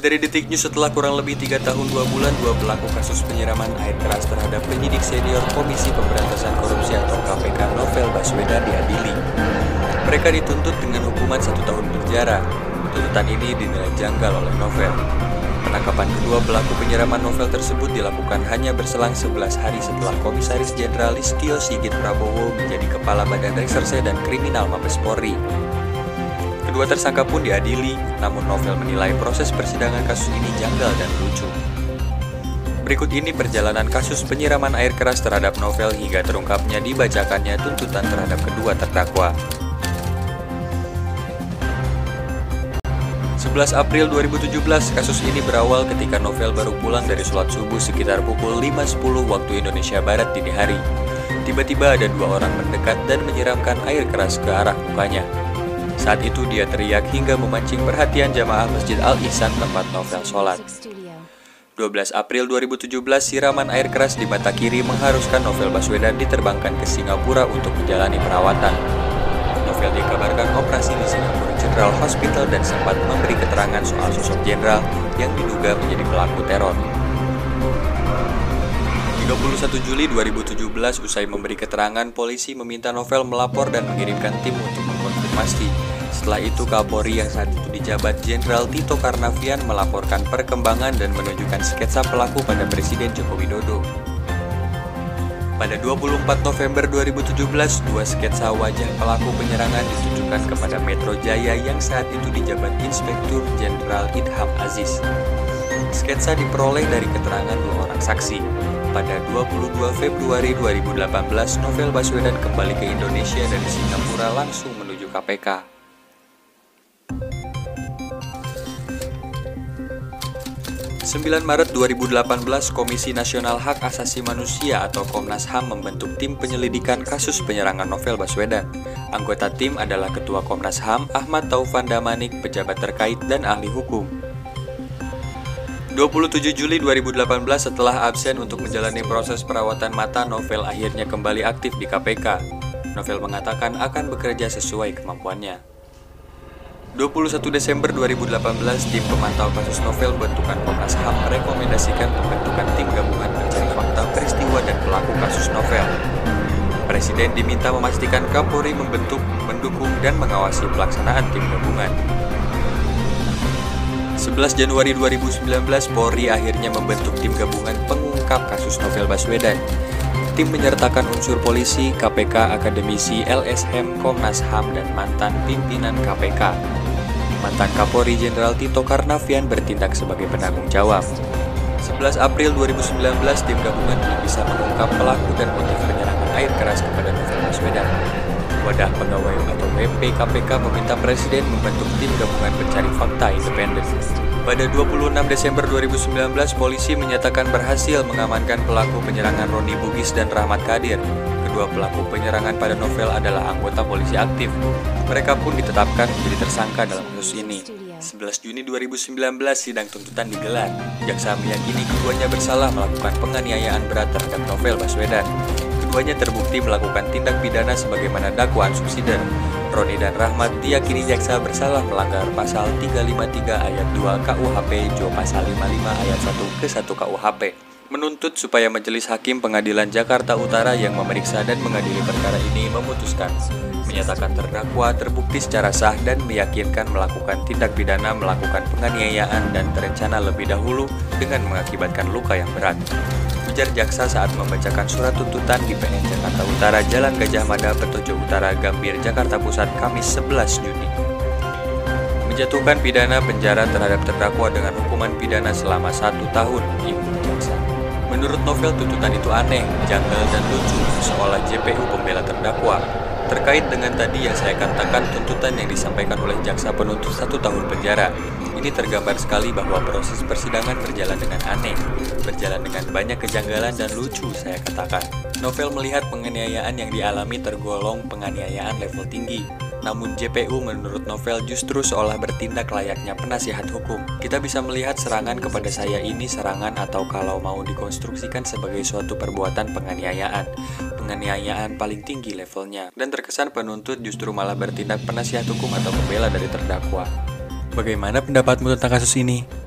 Dari Detik News setelah kurang lebih tiga tahun dua bulan, dua pelaku kasus penyiraman air keras terhadap penyidik senior Komisi Pemberantasan Korupsi atau KPK Novel Baswedan diadili. Mereka dituntut dengan hukuman satu tahun penjara. Tuntutan ini dinilai janggal oleh Novel. Penangkapan kedua pelaku penyiraman novel tersebut dilakukan hanya berselang 11 hari setelah Komisaris Jenderal Listio Sigit Prabowo menjadi Kepala Badan Reserse dan Kriminal Mabes Polri. Kedua tersangka pun diadili, namun Novel menilai proses persidangan kasus ini janggal dan lucu. Berikut ini perjalanan kasus penyiraman air keras terhadap Novel hingga terungkapnya dibacakannya tuntutan terhadap kedua terdakwa. 11 April 2017, kasus ini berawal ketika Novel baru pulang dari sholat subuh sekitar pukul 5.10 waktu Indonesia Barat dini hari. Tiba-tiba ada dua orang mendekat dan menyiramkan air keras ke arah mukanya. Saat itu dia teriak hingga memancing perhatian jamaah Masjid Al-Ihsan tempat Novel sholat. 12 April 2017, siraman air keras di mata kiri mengharuskan Novel Baswedan diterbangkan ke Singapura untuk menjalani perawatan. Novel dikabarkan operasi di Singapura General Hospital dan sempat memberi keterangan soal sosok jenderal yang diduga menjadi pelaku teror. 31 Juli 2017, usai memberi keterangan, polisi meminta Novel melapor dan mengirimkan tim untuk mengkonfirmasi. Setelah itu, Kapolri yang saat itu dijabat Jenderal Tito Karnavian melaporkan perkembangan dan menunjukkan sketsa pelaku pada Presiden Joko Widodo. Pada 24 November 2017, dua sketsa wajah pelaku penyerangan ditunjukkan kepada Metro Jaya yang saat itu dijabat Inspektur Jenderal Idham Aziz. Sketsa diperoleh dari keterangan dua orang saksi. Pada 22 Februari 2018, Novel Baswedan kembali ke Indonesia dari Singapura langsung menuju KPK. 9 Maret 2018, Komisi Nasional Hak Asasi Manusia atau Komnas HAM membentuk tim penyelidikan kasus penyerangan Novel Baswedan. Anggota tim adalah Ketua Komnas HAM Ahmad Taufan Damanik, pejabat terkait dan ahli hukum. 27 Juli 2018 setelah absen untuk menjalani proses perawatan mata, Novel akhirnya kembali aktif di KPK. Novel mengatakan akan bekerja sesuai kemampuannya. 21 Desember 2018, tim pemantau kasus novel bentukan Komnas HAM merekomendasikan pembentukan tim gabungan pencari fakta peristiwa dan pelaku kasus novel. Presiden diminta memastikan Kapolri membentuk, mendukung, dan mengawasi pelaksanaan tim gabungan. 11 Januari 2019, Polri akhirnya membentuk tim gabungan pengungkap kasus novel Baswedan. Tim menyertakan unsur polisi, KPK, akademisi, LSM, Komnas HAM, dan mantan pimpinan KPK. Mantan Kapolri Jenderal Tito Karnavian bertindak sebagai penanggung jawab. 11 April 2019, tim gabungan belum bisa mengungkap pelaku dan motif penyerangan air keras kepada Novel Baswedan. Wadah Pegawai WP KPK meminta Presiden membentuk tim gabungan pencari fakta independen. Pada 26 Desember 2019, polisi menyatakan berhasil mengamankan pelaku penyerangan Roni Bugis dan Rahmat Kadir. Kedua pelaku penyerangan pada novel adalah anggota polisi aktif. Mereka pun ditetapkan menjadi tersangka dalam kasus ini. 11 Juni 2019, sidang tuntutan digelar. Jaksa meyakini keduanya bersalah melakukan penganiayaan berat terhadap novel Baswedan. Keduanya terbukti melakukan tindak pidana sebagaimana dakwaan subsidi. Roni dan Rahmat diyakini jaksa bersalah melanggar pasal 353 ayat 2 KUHP Jo pasal 55 ayat 1 ke 1 KUHP menuntut supaya Majelis Hakim Pengadilan Jakarta Utara yang memeriksa dan mengadili perkara ini memutuskan menyatakan terdakwa terbukti secara sah dan meyakinkan melakukan tindak pidana melakukan penganiayaan dan terencana lebih dahulu dengan mengakibatkan luka yang berat. Ujar jaksa saat membacakan surat tuntutan di PN Jakarta Utara Jalan Gajah Mada Petojo Utara Gambir Jakarta Pusat Kamis 11 Juni. Menjatuhkan pidana penjara terhadap terdakwa dengan hukuman pidana selama satu tahun. Menurut novel tuntutan itu aneh, janggal dan lucu seolah JPU pembela terdakwa. Terkait dengan tadi yang saya katakan tuntutan yang disampaikan oleh jaksa penuntut satu tahun penjara, Ini tergambar sekali bahwa proses persidangan berjalan dengan aneh, berjalan dengan banyak kejanggalan dan lucu saya katakan. Novel melihat penganiayaan yang dialami tergolong penganiayaan level tinggi, namun JPU menurut novel justru seolah bertindak layaknya penasihat hukum. Kita bisa melihat serangan kepada saya ini serangan atau kalau mau dikonstruksikan sebagai suatu perbuatan penganiayaan. Penganiayaan paling tinggi levelnya. Dan terkesan penuntut justru malah bertindak penasihat hukum atau pembela dari terdakwa. Bagaimana pendapatmu tentang kasus ini?